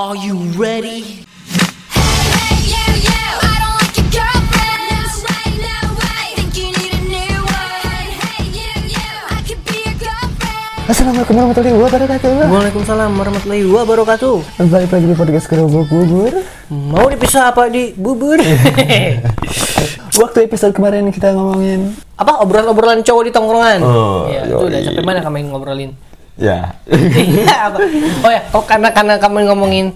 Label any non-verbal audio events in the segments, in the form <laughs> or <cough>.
Are you ready? Hey, you, you. I don't like your girlfriend. No way, no way. Think you need a new one. Hey, you, you. I could be your girlfriend. Assalamualaikum warahmatullahi wabarakatuh Waalaikumsalam warahmatullahi wabarakatuh. Balik lagi di podcast Kerobok Bubur Mau dipisah apa di bubur? <laughs> Waktu episode kemarin kita ngomongin apa obrolan-obrolan cowok di tongkrongan? Oh, ya, itu udah sampai mana kami ngobrolin? Ya Iya? Oh ya, oh, karena karena kami ngomongin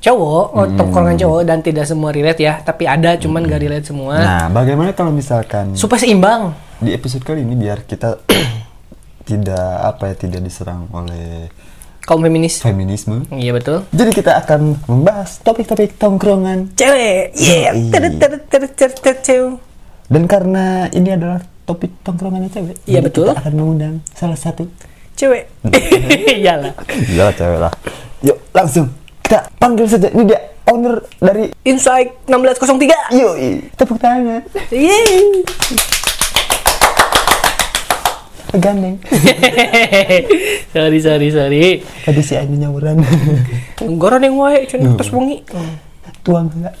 cowok, oh, Hmm. tongkrongan cowok dan tidak semua relate ya, tapi ada cuman gak relate semua. Nah bagaimana kalau misalkan Supaya seimbang. Di episode kali ini biar kita <clears throat> Tidak apa ya Tidak diserang oleh Kaum feminis. feminisme Iya betul. Jadi kita akan membahas topik-topik tongkrongan Cewek, yeah, cewek. Dan karena ini adalah topik tongkrongannya cewek Iya, betul. Kita akan mengundang salah satu Cewek. <laughs> Iyalah. Iya cewek lah Yuk langsung Kita panggil saja Ini dia owner dari Insight 1603. Yoi Tepuk tangan Yeay. Gandeng <laughs> sorry sorry sorry. Tadi si Aini nyawuran <laughs> Goran yang wae cuma terus wengi. Tuang enggak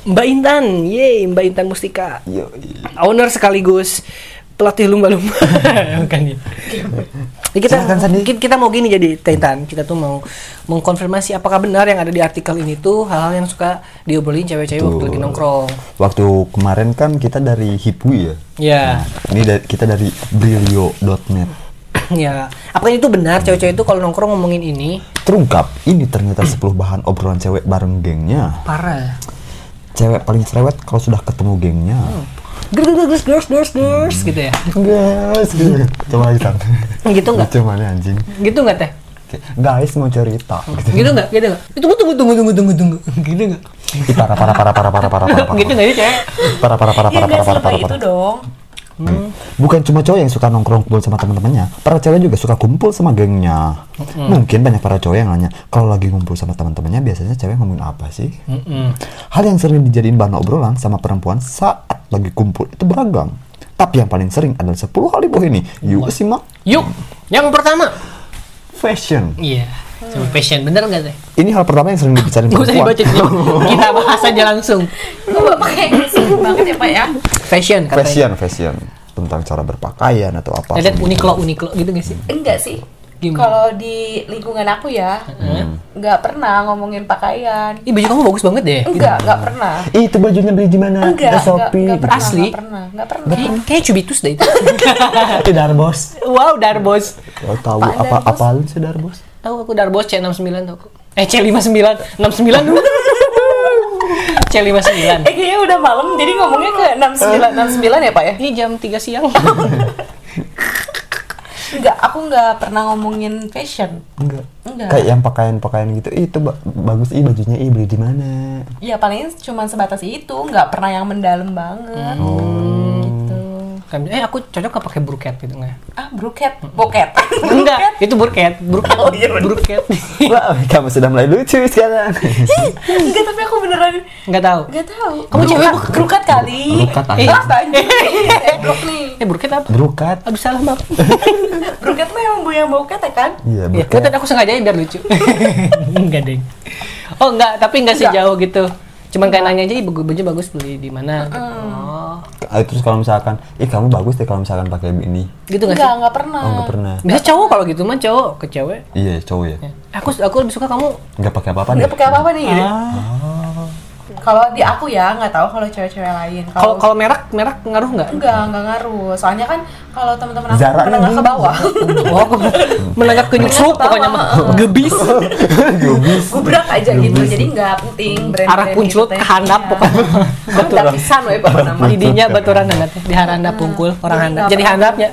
Mbak Intan, yeay Mbak Intan Mustika. Yoi Owner sekaligus pelatih lumba-lumba. <laughs> Bukan ya. Jadi kita ki- kita mau gini jadi Tintan, kita tuh mau mengkonfirmasi apakah benar yang ada di artikel ini tuh hal-hal yang suka diobrolin cewek-cewek waktu lagi nongkrong. Waktu kemarin kan kita dari Hipwi ya Ya. Ini da- kita dari brilio.net Ya, apakah itu benar cewek-cewek itu kalau nongkrong ngomongin ini Terungkap, ini ternyata 10 bahan obrolan cewek bareng gengnya parah. Cewek paling cerewet kalau sudah ketemu gengnya Girls, girls, girls, girls, gitu ya. Guys, gitu. Coba kita Gitu nggak? Lucu mana anjing Gitu nggak teh? Guys mau cerita gitu. Gitu nggak? Gitu nggak? Tunggu, tunggu, tunggu, tunggu, tunggu, tunggu. Gitu nggak? Parah, parah, parah, parah, parah, parah, parah, Gitu nggak sih cewek? parah, parah, parah, Ya parah, parah, parah, parah, itu dong. Hmm. Bukan cuma cowok yang suka nongkrong kumpul sama teman-temannya, para cewek juga suka kumpul sama gengnya. Mungkin banyak para cowok yang nanya, kalau lagi ngumpul sama teman-temannya biasanya cewek ngomongin apa sih? Hal yang sering dijadiin bahan obrolan sama perempuan saat lagi kumpul itu beragam. Tapi yang paling sering adalah 10 hal di bawah ini. Yuk simak Yuk, yang pertama. fashion. Iya, coba passion bener nggak teh? Ini hal pertama yang sering dibicarain Gak usah perempuan. dibaca dulu. <laughs> Kita bahas aja langsung. Kok sibuk banget ya pak ya? Fashion katanya. Fashion, fashion. Tentang cara berpakaian atau apa. Lihat Uniqlo, Uniqlo gitu gak sih? Enggak sih. Gimana? Kalau di lingkungan aku ya, nggak pernah ngomongin pakaian. Ih baju kamu bagus banget deh. Enggak, nggak pernah. Ih, itu bajunya beli di mana? Enggak, Di enggak, Shopee. enggak pernah, Asli? Nggak pernah, nggak pernah. Kayak, kayak cubitus deh itu. <laughs> Itu Darbos. wow, Darbos. Kau tahu apa Darbos? apaan sih Darbos? Tahu aku Darbos C69 tau aku. Eh C59, 69 dulu. C59. Eh kayaknya udah malam, jadi ngomongnya ke 69, 69 ya pak ya? Ini jam 3 siang. <laughs> Enggak, aku nggak pernah ngomongin fashion. Enggak. Enggak. Kayak yang pakaian-pakaian gitu. Itu ba- bagus ih bajunya ih beli di mana? Ya paling cuma sebatas itu, nggak pernah yang mendalam banget. Gitu. Kan, eh aku cocok gak pakai bruket gitu nggak? Ah, bruket, boket. <laughs> Enggak, itu burket, burket, Oh, iya burket. <laughs> Wah, kamu sudah mulai lucu sekarang. Enggak, tapi aku beneran Enggak tahu. Enggak tahu. Kamu cewek? Brukat kali. <laughs> Eh, anjing. apa? Ebrok nih. Eh burket apa? Berukat. Aduh salah maaf. Brukat mah emang bu yang boket ya kan? Iya, Iya, tadi aku sengaja biar lucu. enggak, Deng. Oh, enggak, tapi enggak Enggak. sejauh gitu. Cuman kayak nanya aja, "Ih, baju baju bagus beli di mana?" Oh. Ah, Terus kalau misalkan, ih kamu bagus deh kalau misalkan pakai ini. Gitu enggak Enggak, sih? enggak pernah. Oh, enggak pernah. Biasa cowok kalau gitu mah cowok ke cewek. Iya, cowok ya. Aku aku lebih suka kamu Enggak pakai apa-apa deh. Enggak pakai apa-apa nih. gitu. Ah. Kalau di aku ya, nggak tahu kalau cewek-cewek lain. kalau kalau merek merek ngaruh nggak? enggak, enggak ngaruh. Soalnya kan kalau teman-teman aku Zara menengah ke bawah. <laughs> Oh, menengah ke nyusruk pokoknya mah. Gebis. Gubis. Gubrak aja gitu. Jadi enggak penting brand Arah puncut ke handap pokoknya. Handap pisan we bapak nama. Didinya baturan handap di harandap pungkul orang Jadi handap. nggak Jadi handapnya.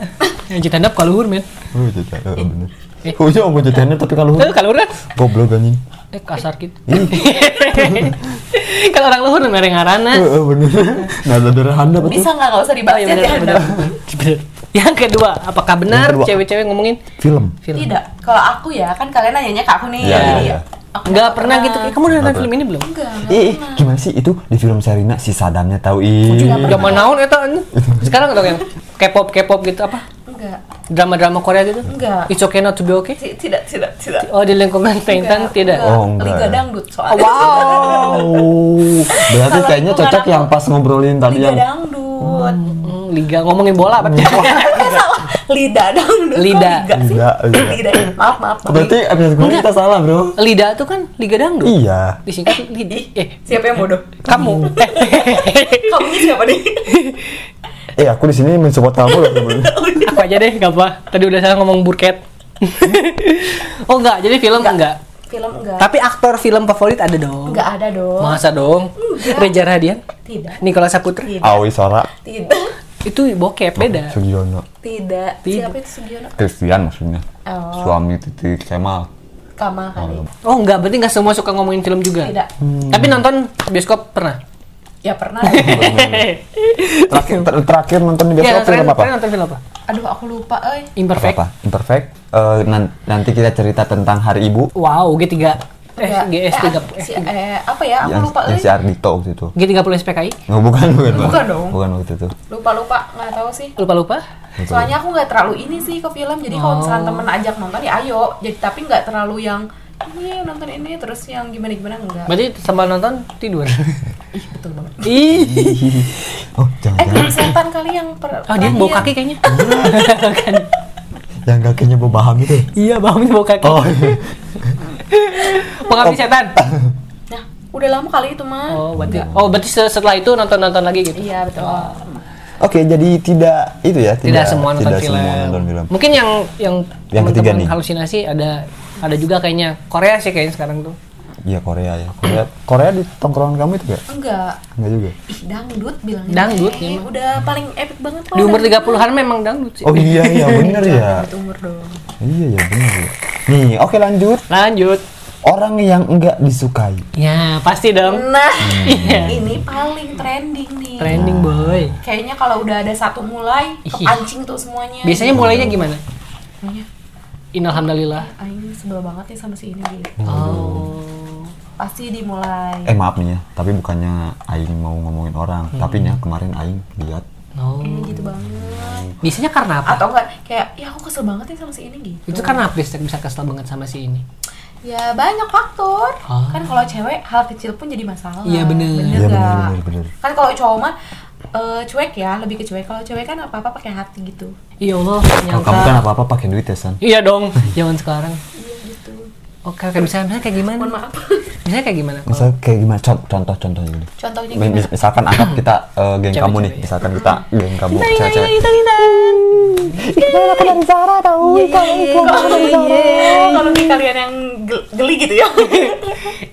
Yang jadi handap kaluhur men. Oh, jadi oh, bener. Eh. Oh, iya, mau jadi tapi kalau Eh kaluhur kan? goblok anjing. Eh kasar gitu. <laughs> Kalau orang luhur mereng ngarana. Heeh, bener. Nah, ada handap betul. Bisa nggak nggak usah dibahas iya ya benar di handap. benar. Yang kedua, apakah benar cewek-cewek ngomongin Film. film? Tidak. Kalau aku ya, kan kalian nanyanya ke aku nih. Iya, Jadi iya. aku Enggak pernah gitu. Eh, kamu udah nonton film ini belum? Enggak. Ih, pernah. gimana sih itu di film Serina si Sadamnya tahu ih. Zaman naon eta? Sekarang dong yang K-pop K-pop gitu apa? Drama-drama Korea gitu? Enggak. It's okay not to be okay? Ti- Tidak, tidak, tidak. Oh di lingkungan Tintan tidak. enggak. Oh, enggak Liga dangdut soalnya. Wow. Oh, <laughs> berarti Kalau kayaknya cocok yang pas ngobrolin tadi Liga yang dangdut. Hmm, Liga ngomongin bola berarti. Eh, <laughs> salah. Lida dangdut. Lida. Liga. Lida. Maaf, maaf. maaf. Berarti episode kemarin kita salah, Bro. Lida itu kan Liga Dangdut. Iya. Disingkat Lida. Eh, Siapa yang bodoh? kamu. Kamu ini siapa nih? <laughs> Eh, aku di sini mensupport kamu loh <laughs> sebenarnya. Aku aja deh, gak apa. Tadi udah salah ngomong burket. <laughs> oh enggak, jadi film enggak. Film enggak. Tapi aktor film favorit ada dong. Enggak ada dong. Masa dong? Enggak. Reza Radian, Tidak. Nikola Saputra. Tidak. Awi Sora, Tidak. Itu bokep beda. Sugiono, Tidak. Tidak. Siapa itu Sugiono? Christian maksudnya. Oh. Suami Titik Kemal. Kamal kali. Oh enggak, berarti enggak semua suka ngomongin film juga. Tidak. Tapi nonton bioskop pernah. Ya pernah. <laughs> Terakhir, ter- terakhir nonton di Iya, bioskop terakhir, film apa? terakhir nonton film apa? Aduh, aku lupa, eh. Imperfect. Apa? Imperfect. Eh, nan- nanti kita cerita tentang Hari Ibu. Wow, G3 eh. GS 3 eh, si- eh, apa ya? Aku yang, lupa, yang eh. si Ardito waktu itu. G30 SPKI. Oh, bukan, bukan, Bukan dong. Bukan waktu itu. Lupa lupa, nggak tahu sih. Lupa-lupa? Soalnya aku nggak terlalu ini sih ke film. Jadi kalau misalnya temen ajak nonton ya ayo. Jadi tapi nggak terlalu yang ini nonton ini terus yang gimana gimana enggak. Berarti sambil nonton tidur. <laughs> Ih, betul banget. Ih. <laughs> Oh, Eh, jangan-jangan film setan kali yang per Oh, dia bau kaki kayaknya. Kan. <laughs> yang kakinya bau baham itu. Iya, baunya bau kaki. Oh, iya. Pengabdi setan. Nah, udah lama kali itu mah. Oh, berarti Oh, berarti se- setelah itu nonton-nonton lagi gitu. Iya betul. Oke, jadi tidak itu ya, Tidak, semua nonton tidak film. semua nonton film. Mungkin yang yang Yang ketiga teman-teman nih. halusinasi ada ada juga kayaknya Korea sih kayaknya sekarang tuh. Iya Korea ya. Korea, Korea di tongkrongan kamu itu gak? Enggak. Enggak juga. Ih, dangdut bilangnya. Dangdut, Eh, emang. udah paling epic banget kok. Di umur dangdut. 30-an memang dangdut sih. Oh iya iya <laughs> bener ya. Umur dong. Iya ya bener ya. Nih, oke lanjut. Lanjut. Orang yang enggak disukai. Ya, pasti dong. Nah, <laughs> Iya. ini paling trending nih. Trending boy. Kayaknya kalau udah ada satu mulai, kepancing tuh semuanya. Biasanya mulainya gimana? Iya. Innalhamdulillah. Aing sebel banget nih sama si ini gitu. Oh. Pasti dimulai. Eh maaf nih ya, tapi bukannya Aing mau ngomongin orang, Hmm. tapi nya kemarin Aing lihat Oh. Eh, gitu banget. Biasanya karena apa? Atau enggak kayak ya aku kesel banget nih sama si ini gitu. Itu karena apa bisa bisa kesel banget sama si ini? Ya banyak faktor. Ah. Kan kalau cewek hal kecil pun jadi masalah. Iya, bener. Bener Iya, bener, nggak? bener, bener. Kan kalau cowok mah eh, cuek ya, lebih ke cuek. Kalau cewek kan apa-apa pakai hati gitu. Iya Allah, kalau kamu kan apa-apa pakai duit ya San. Iya dong, zaman sekarang. Iya gitu. Oke, oke, misalnya, misalnya kayak gimana? Mohon maaf. Misalnya kayak gimana? Misal kayak gimana? Con- Contoh-contoh dulu. Contohnya gimana? mis- Misalkan anggap kita eh, geng Cewek, kamu nih, misalkan kita geng kamu Iya, cewek-cewek. Oh, kalau di kalian yang gel- geli gitu ya. <laughs>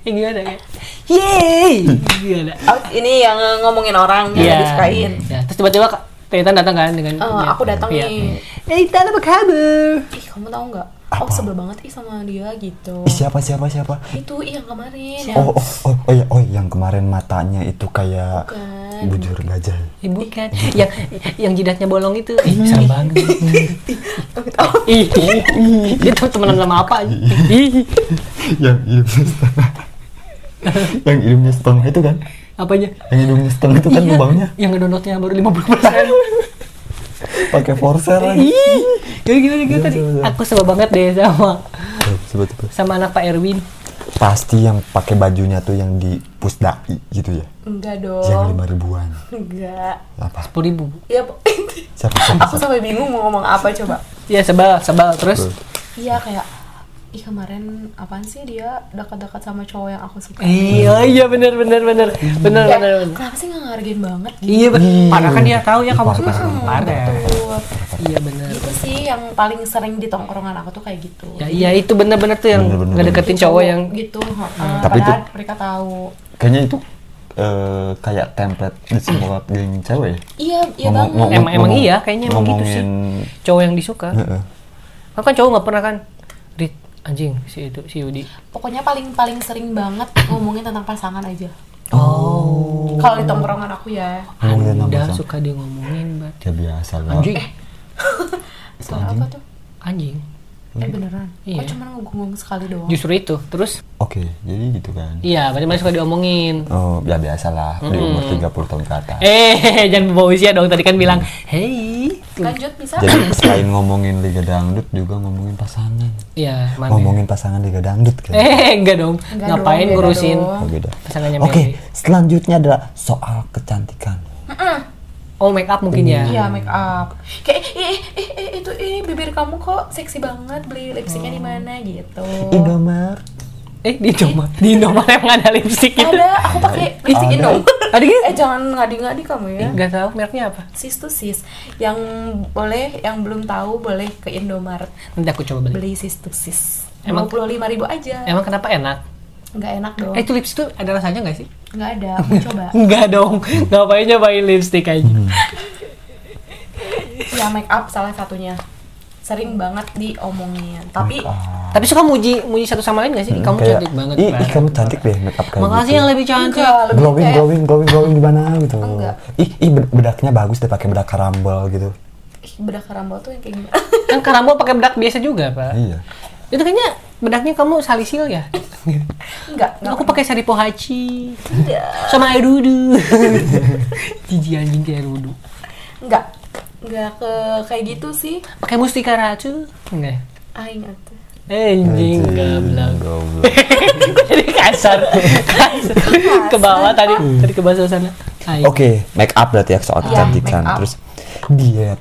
Ya gimana kayak? Yeay! Gimana? Oh, ini yang ngomongin orang yang Iya. disukain. Ya, terus tiba-tiba Titan datang kan dengan ya, aku datang iya. nih. Titan apa kabar? Ih, kamu tahu nggak? Aku sebel banget ih sama dia gitu. Ih, siapa siapa siapa? Itu yang kemarin. yang- Oh, oh, oh, oh, ya, oh, yang kemarin matanya itu kayak Bukan. bujur gajah. Eh, bukan. yang yang jidatnya bolong itu. Ih, serem banget. Ih, tuh temenan sama apa? Ih, yang hidungnya setengah. <laughs> yang hidungnya setengah itu kan? apanya? Yang hidungnya setengah itu kan Iya, lubangnya Yang ngedonotnya baru 50%. <laughs> pakai forcer lagi. Ih, gimana gimana gimana tadi? Aku sebel banget deh sama Coba coba. sama anak Pak Erwin. Pasti yang pakai bajunya tuh yang di pusdai gitu ya. Enggak Yang dong. lima ribuan. Enggak. Apa? Sepuluh ribu. Ya, Siapa siapa? aku sampai bingung mau ngomong apa coba. Iya sebal, sebal terus. Iya kayak ih kemarin apaan sih dia dekat-dekat sama cowok yang aku suka. Iya iya benar benar benar benar Kayak, benar. kenapa sih nggak ngargain banget gitu? Iya benar. Iya. Padahal kan dia tahu ya kamu suka sama. Betul. Iya benar. Itu sih yang paling sering di tongkrongan aku tuh kayak gitu. Ya iya itu benar-benar tuh yang Bener, bener, ngedeketin cowok yang gitu. heeh. Tapi Padahal itu- mereka tahu. Kayaknya itu eh, kayak template di semua <clears throat> geng cewek ya. Iya, iya Ngomong- banget. ngomong- emang emang ngomong- iya kayaknya emang gitu sih. Cowok yang disuka. Heeh. Kan kan cowok nggak pernah kan Rit anjing si itu si Yudi. Pokoknya paling paling sering banget ngomongin tentang pasangan aja. Oh. Kalau di tongkrongan aku ya. Anda suka dia ngomongin bat. Ya biasa lah. Anjing. <laughs> Suara apa tuh? Anjing. Eh beneran? Iya. Kok cuma ngomong sekali doang? Justru itu. Terus Oke, jadi gitu kan. iya, banyak suka diomongin. Oh, ya biasa lah di umur 30 tahun ke atas. Eh, <laughs> jangan bawa usia dong. Tadi kan bilang, "Hey." Lanjut bisa? Jadi <clears throat> selain ngomongin Liga Dangdut juga ngomongin pasangan. Iya, mana? Ngomongin pasangan Liga Dangdut kan. Eh, enggak dong. Enggak Ngapain dong, ngurusin dong. Oh, beda. pasangannya Oke, Mary? selanjutnya adalah soal kecantikan. Oh, make up mungkin ya. Iya make up. Kayak eh, eh, eh, eh, itu eh bibir kamu kok seksi banget beli lipstiknya di mana gitu. Indomaret. Eh, di Indomaret. Di Indomaret emang ada lipstick gitu. Ada, aku pakai lipstik. Indo. Ada gitu? Eh jangan ngadi-ngadi kamu ya. Enggak tahu mereknya apa. Sis tuh sis. Yang boleh, yang belum tahu boleh ke Indomaret Nanti aku coba beli. beli sis tuh sis. Emang- Emang puluh lima ribu aja. Emang kenapa enak? Nggak enak dong. Eh, itu lipstick tuh ada rasanya nggak sih? Nggak ada. <laughs> Mau coba. Enggak dong. Ngapain nyobain lipstick aja? Ya make up salah satunya. Sering banget diomongin. Tapi Tapi suka muji muji satu sama lain gak sih? Kamu Kayak, cantik banget. Ih, Pak." ih, kamu cantik deh make up kayak Makasih gitu. yang lebih cantik. enggak, lebih glowing, kayak glowing, glowing, glowing di mana gitu. Enggak. Ih, ih bed- bedaknya bagus deh pakai bedak karambol gitu. ih, bedak karambol tuh yang kayak gimana? Kan karambol pakai bedak biasa juga, Pak. Iya. Itu kayaknya bedaknya kamu salisil ya? Enggak, enggak. Aku pakai sari pohaci Tidak. sama air wudhu. <laughs> Jiji anjing kayak air wudhu. Enggak. Enggak ke kayak gitu sih. Pakai mustika ratu? Enggak. Aing atuh. Eh, anjing goblok. Goblok. <laughs> Jadi kasar. kasar. Ke bawah tadi, tadi ke bawah sana. Oke, make up berarti ya soal Iya, kecantikan. Terus diet.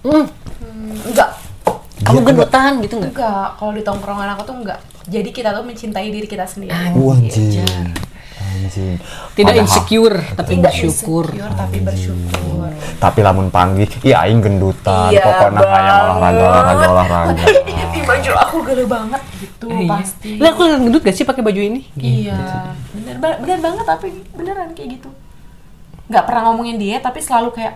Hmm, enggak. Kamu gendutan gitu enggak? Enggak, kalau di tongkrongan aku tuh enggak. Jadi kita tuh mencintai diri kita sendiri. Wah, anjing. Anjing. Tidak Padahal- insecure, tapi Tidak bersyukur. insecure, tapi bersyukur. Tapi lamun panggil, iya aing gendutan, Iya, pokoknya hayang olahraga, olahraga, olahraga. <laughs> Di baju aku gede banget gitu Eh, iya. pasti. Lah aku gendut gak sih pakai baju ini? Iya, bener, bener banget tapi beneran kayak gitu. Nggak pernah ngomongin dia tapi selalu kayak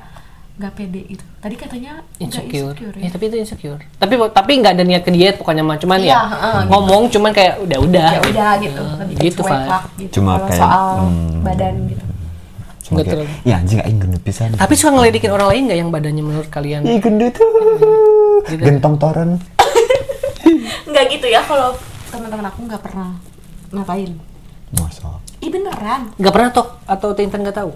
nggak pede gitu. Tadi katanya insecure. insecure Eh, ya. tapi itu insecure. Tapi tapi nggak ada niat ke diet pokoknya mah cuman Iya, ya gitu. ngomong cuman kayak udah udah. Ya udah gitu, lebih ke gitu, lah gitu. Cuma kayak, soal hmm. badan gitu. Cuma Nggak kayak, terlalu. iya anjing aing gendut pisan. Tapi suka ngeledekin orang lain nggak yang badannya menurut kalian? Ih gendut. Gitu. Gentong toren. Nggak gitu ya kalau teman-teman aku nggak pernah ngapain. Masa. Ih beneran, Nggak pernah tok atau Tintan nggak tahu?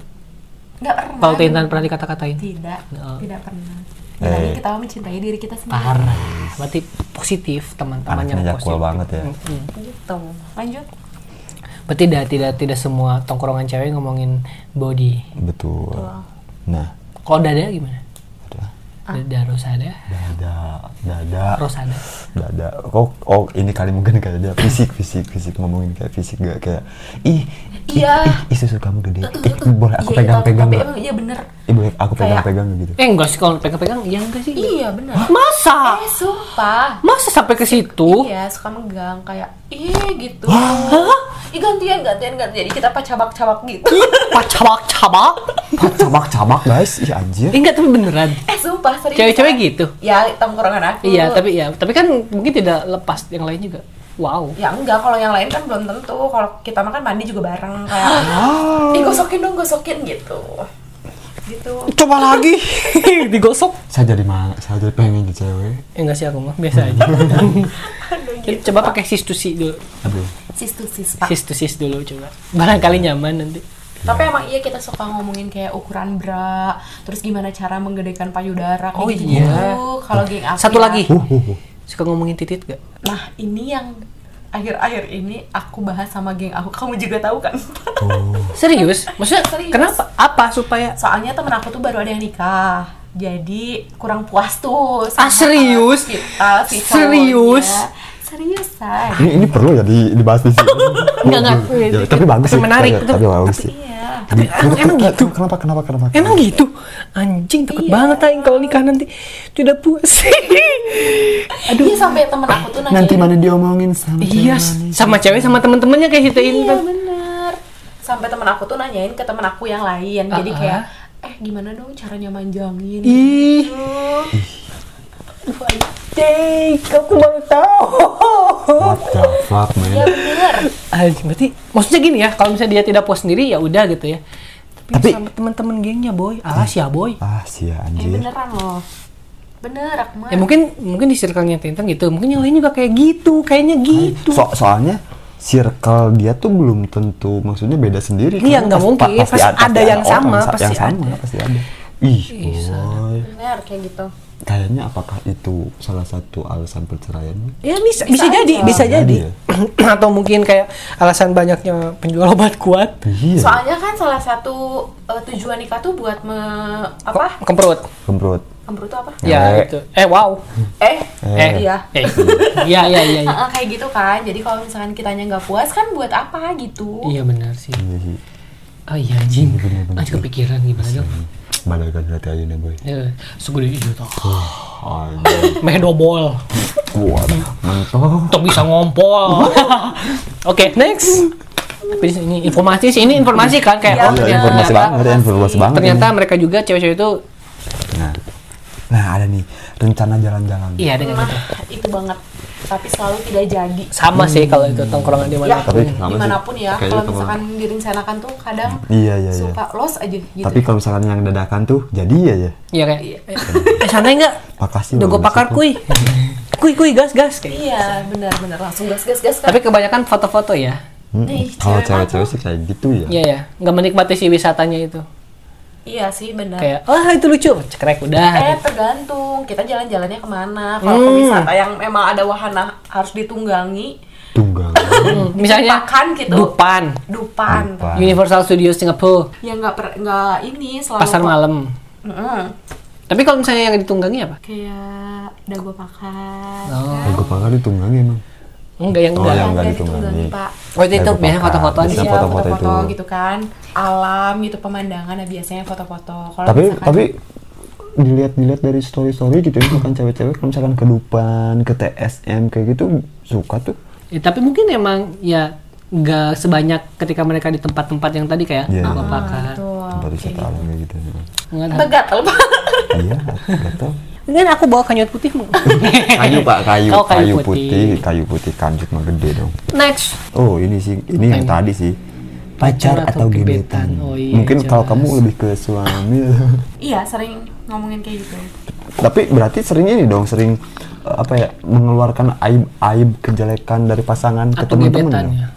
Nggak pernah. Kalau Tintan pernah dikata-katain? Tidak, Oh. tidak pernah. Eh. Jadi kita mencintai diri kita sendiri. Parah. Berarti positif teman-teman yang positif. jakul banget ya. Mm-mm. Gitu. Lanjut. Berarti tidak tidak tidak semua tongkrongan cewek ngomongin body. Betul. Nah, Kalau dada gimana? Ada Dada rosada, dada, dada, rosada. dada. Oh, oh ini kali mungkin kayak dia fisik, fisik, fisik ngomongin kayak fisik gak kayak ih, Iya. ih, ih, susu kamu gede. Ih, boleh aku Iya, pegang-pegang tapi nggak? emang iya bener. Ih, boleh aku pegang-pegang gitu? Eh enggak sih kalau pegang-pegang iya enggak sih? Iya bener. Masa? Eh sumpah. Masa sampai ke situ? Iya suka megang kayak ih gitu. Ih gantian gantian gantian. Jadi kita pacabak-cabak gitu. <laughs> Pak cabak-cabak? Cabak-cabak guys, ih anjir. Eh, enggak tapi beneran. eh sumpah serius. Cewek-cewek gitu? Ya tongkrongan aku. Iya, tapi ya, tapi kan mungkin tidak lepas yang lain juga. Wow. Ya enggak, kalau yang lain kan belum tentu. Kalau kita makan mandi juga bareng kayak, ih gosokin dong, gosokin gitu. Gitu. Coba lagi. <laughs> Digosok. Saya jadi mah, saya jadi pengen jadi cewek. Eh, enggak sih aku mah, biasa aja. <laughs> coba pakai sis to sis dulu. Aduh. Sis tuh sis pak. Sis to sis dulu coba. Barangkali nyaman nanti. Tapi emang iya kita suka ngomongin kayak ukuran bra, terus gimana cara menggedekan payudara kayak Oh gitu iya. Kalau geng Satu ya. lagi. Uh, uh, uh. Suka ngomongin titit gak? Nah ini yang akhir-akhir ini aku bahas sama geng aku. Kamu juga tahu kan? <laughs> Serius? Maksudnya Serius. kenapa? Apa supaya Soalnya temen aku tuh baru ada yang nikah. Jadi kurang puas tuh Ah, serius? kita si Serius? Seriusan. Ini ini perlu ya di, dibahas di sini. <laughs> Enggak, enggak. Ya, tapi bagus sih. menarik, Tapi, tapi bagus sih. Iya. Tapi emang, emang gitu? Kenapa, kenapa, kenapa? Emang gitu? Anjing takut Iya. banget aing kalau nikah nanti tidak puas. <laughs> Aduh. Iya sampai temen aku tuh nanya. Nanti mana diomongin sama iya, cewek sama cewek sama temen-temennya kayak kita ini Iya bener. Sampai temen aku tuh nanyain ke temen aku yang lain. Jadi Ah, kayak, ah. eh gimana dong caranya manjangin? Ih, Duh, anjing, aku baru tahu. What the fuck, man? bener. Anjing, berarti maksudnya gini ya, kalau misalnya dia tidak puas sendiri ya udah gitu ya. Tapi, Tapi- sama teman-teman gengnya boy, alas ya boy. Ah, sia Eh anjir. beneran loh. bener Akmal Ya mungkin mungkin di circle-nya Tintang gitu. Mungkin yang lain juga kayak gitu, kayaknya gitu. So- soalnya circle dia tuh belum tentu maksudnya beda sendiri. Iya, nggak pasti- mungkin. pasti Pasti ada yang orang sama, sa- pasti yang sama, ada. pasti ada. Ih, boy. bener kayak gitu Kayaknya apakah itu salah satu alasan perceraian? Ya bisa Bisa bisa, jadi, aja. bisa jadi. jadi <clears throat> Atau mungkin kayak alasan banyaknya penjual obat kuat. Iya. soalnya kan salah satu eh, tujuan nikah tuh buat me, apa Ke- Kemprut. Kemprut. kembrut tuh apa Ya Ngewe. gitu. Eh wow. eh Eh iya Eh. Iya iya iya. iya. Kayak gitu kan jadi kalau misalkan kitanya nggak puas kan buat apa gitu Iya benar sih. Iya sih. Oh iya anjing. bener-bener. Anjing kepikiran gimana dong? Balagan hati aja nih boy. Ya, segede itu toh. Meh dobol. Kuat. Mantap. Untuk bisa ngompol. Oke, next. Tapi ini informasi sih, ini informasi kan kayak Iya, oh, Iya, ternyata, informasi banget, ya, informasi banget. ternyata ini. mereka juga cewek-cewek itu Nah, nah ada nih rencana jalan-jalan. iya dengan itu. itu banget tapi selalu tidak jadi Sama sih kalau itu tongkrongan di mana. ya Tapi di mana pun ya kalau misalkan direncanakan tuh kadang Iya iya iya. suka los aja gitu Tapi kalau misalkan yang dadakan tuh jadi ya ya. Iya kayak. Eh, santai enggak? Makasih. Udah gue pakar kuy. Kuy kuy gas gas kayak. iya benar-benar langsung gas gas gas kan Tapi kebanyakan foto-foto ya. Hmm, Nih, Kalau cewek cewek-cewek sih kayak gitu ya. Iya ya, nggak menikmati si wisatanya itu. Iya sih benar Kayak, oh itu lucu, cekrek udah. Eh tergantung kita jalan-jalannya ke mana. Kalau Hmm. ke wisata yang memang ada wahana harus ditunggangi, Tunggal. Hmm, Misalnya dilupakan gitu. Dupan, Dupan. Dupan. Universal Studios Singapura, Ya nggak per- nggak ini selalu pasar malam. Mm-mm. Tapi kalau misalnya yang ditunggangi apa? Kayak dago pakan. Oh. Gue pakar ditunggangi emang. Enggak yang Oh, enggak. yang Nggak nggak ditunggangi. Pak. Oh itu, biasanya Bisa sih. Iya, foto-foto foto-foto itu. gitu kan. Alam gitu pemandangan nah biasanya foto-foto. Kalau Tapi misalkan- tapi dilihat-dilihat dari story-story gitu ya, misalkan cewek-cewek kalau misalkan ke Dupan, ke TSM kayak gitu suka tuh. Ya, tapi mungkin emang ya nggak sebanyak ketika mereka di tempat-tempat yang tadi kayak Iya. apa Ah, pakan. Tuh, Tempat wisata gitu. alam kayak gitu. Enggak ada. Begatel Pak. Iya, betul. Kan aku bawa kanyut putih mau. <laughs> Kayu pak, kayu, Oh, kayu, kayu putih. putih. kayu putih kanjut mah gede dong. Next. Oh ini sih, ini yang tadi sih. Pacar atau gebetan? Oh, iya, Mungkin kalau jelas. kamu lebih ke suami. <laughs> Iya sering ngomongin kayak gitu. Tapi berarti sering ini dong, sering eh, apa ya, mengeluarkan aib aib kejelekan dari pasangan ke Atau teman-teman. gebetannya. ya?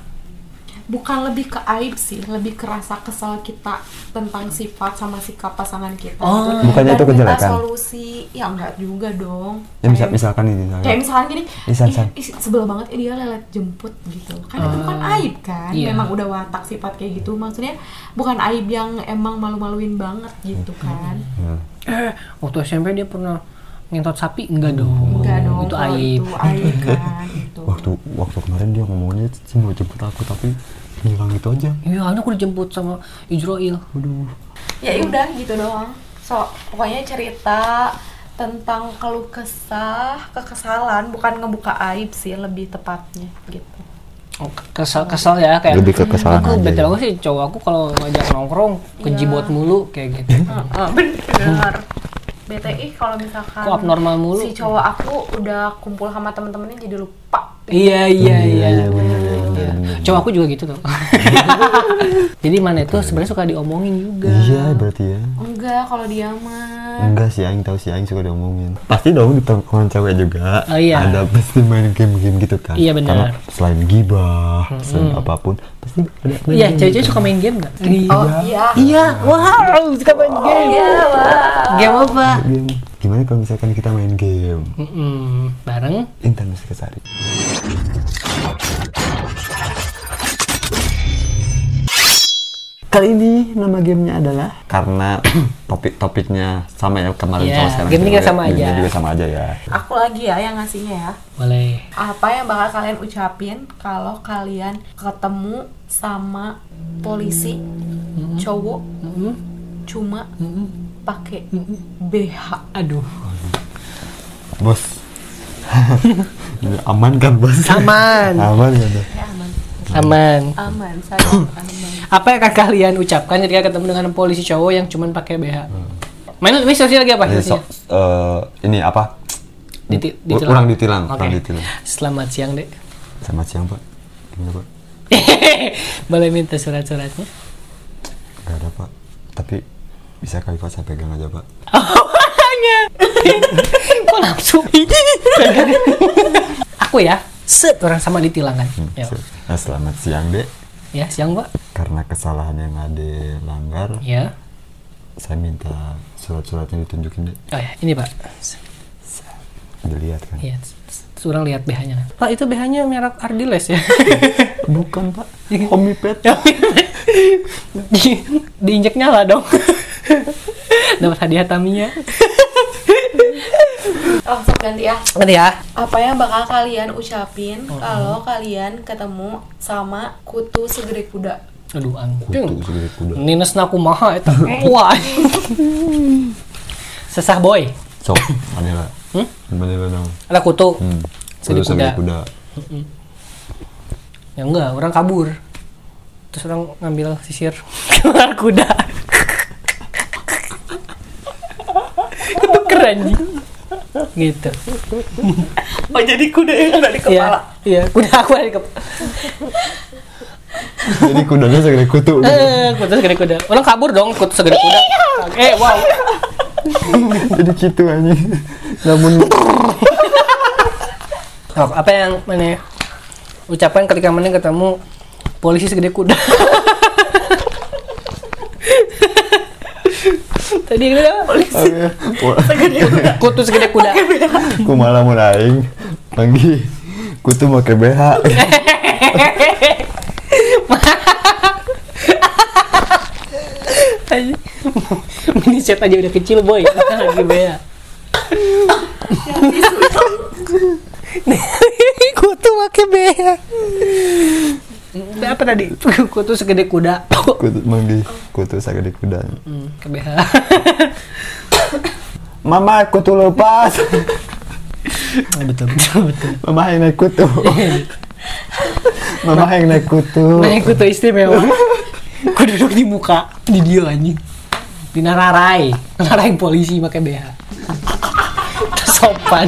Bukan lebih ke aib sih, lebih ke rasa kesal kita tentang sifat sama sikap pasangan kita. Oh. gitu. Bukannya Dan itu kejelekan? solusi, ya enggak juga dong. Ya misal, Kayak- misalkan ini, misalkan. Kayak misalkan gini, San, San. "Ih, ih, sebel banget eh, dia lelet jemput gitu. Kan itu bukan aib kan, iya. memang udah watak sifat kayak gitu. Maksudnya bukan aib yang emang malu-maluin banget gitu kan. Ya. Eh, waktu SMP dia pernah ngentot sapi enggak dong. Enggak dong, Itu aib. Itu aib kan. Waktu waktu kemarin dia ngomongnya sih mau jemput aku tapi hilang itu aja. Iya, aku dijemput sama Ijroil. Aduh. ya udah gitu doang so pokoknya cerita tentang keluh kesah kekesalan bukan ngebuka aib sih lebih tepatnya gitu Oh, kesal kesal ya kayak Lebih ke kesalahan aku bete ya. banget sih cowok aku kalau ngajak nongkrong kejibot mulu kayak gitu <laughs> Heeh, bener BTI kalau misalkan Kok abnormal mulu? si cowok aku udah kumpul sama temen-temennya jadi lupa iya iya iya iya, bener, bener. cowok aku juga gitu tuh <laughs> jadi mana itu sebenarnya suka diomongin juga Iya berarti ya. enggak kalau dia mah Enggak sih, Aing tahu sih Aing suka diomongin. Pasti dong di tongkrongan cewek juga. Oh, iya. Ada pasti main game-game gitu kan. Iya, benar. Karena selain gibah, selain apa pun, pasti ada. main iya game cewek-cewek gitu. suka main game nggak oh iya iya wow suka main game iya wah game apa Game. Gimana kalau misalkan kita main game? Mm-mm, bareng Intan Musikasari. Kali ini nama gamenya adalah karena <clears throat> topik-topiknya sama ya kemarin Iya, sama sekarang. game ini juga sama aja. juga sama aja ya. aku lagi ya yang ngasihnya ya boleh apa yang bakal kalian ucapin kalau kalian ketemu sama polisi cowok cuma pakai BH aduh Bos. Aman kan bos? aman aman kan? tuh? ya aman aman aman saya aman apa yang akan kalian ucapkan ketika ketemu dengan polisi cowok yang cuman pakai BH main ini sosial lagi apa Ini so- eh, ini apa? Diti- ditilang. Kurang ditilang, kurang ditilang. Selamat siang, Dek. Selamat siang pak. Gimana pak? <laughs> Boleh minta surat-suratnya? Gak ada pak. Tapi bisa kali pak saya pegang aja pak. <laughs> BH-nya. Kok nafsu? Aku ya, set orang sama ditilang kan. Ya, Nah, selamat siang dek. ya siang mbak. Karena kesalahan yang ada langgar, Ya. saya minta surat-suratnya ditunjukin dek. Oh ya, ini pak. Dilihat kan? Iya, surang lihat BH-nya. Pak itu BH-nya merek Ardiles ya. <laughs> Bukan pak, homipet. <laughs> Di, diinjek nyala dong. <laughs> Dapat hadiah Tamiya. <laughs> Oh, sok ganti ya. Nanti ya. Apa yang bakal kalian ucapin kalau kalian ketemu sama kutu segede kuda? Aduh, anjing. Kutu segede kuda. Nines naku maha eta. <laughs> Wah. Sesah boy. Sok, Manila. Hmm? Manila dong. Ada kutu. Hmm. Segede Kutu segede kuda. kuda. Ya enggak, orang kabur. Terus orang ngambil sisir keluar kuda. Itu keren. Gitu. Oh, jadi kuda yang ada di Iya, iya, kuda aku ada di kepala. Jadi kudanya segede kutu. gitu. Eh, kutu segede kuda. Orang kabur dong, kutu segede kuda. Eh, wow. Jadi gitu anjing. Namun Oh, apa yang mana ucapan ketika mana ketemu polisi segede kuda? <laughs> Tadi udah polisi <laughs> kutu segede kuda. ku malah mau aing lagi kutu pakai BH. Mini <laughs> set aja udah kecil boy. Lagi bea. <laughs> kutu pakai bea. Apa tadi? Kutu segede kuda. Kutu manggi kutu segede kuda. Hmm, ke BH. <laughs> Mama kutu lepas. <laughs> betul, betul, betul. Mama yang naik kutu. <laughs> Mama yang naik kutu. Nah, kutu istimewa. Ku duduk di muka, di dia anjing. Di nararai, nararai polisi pakai BH. Sopan.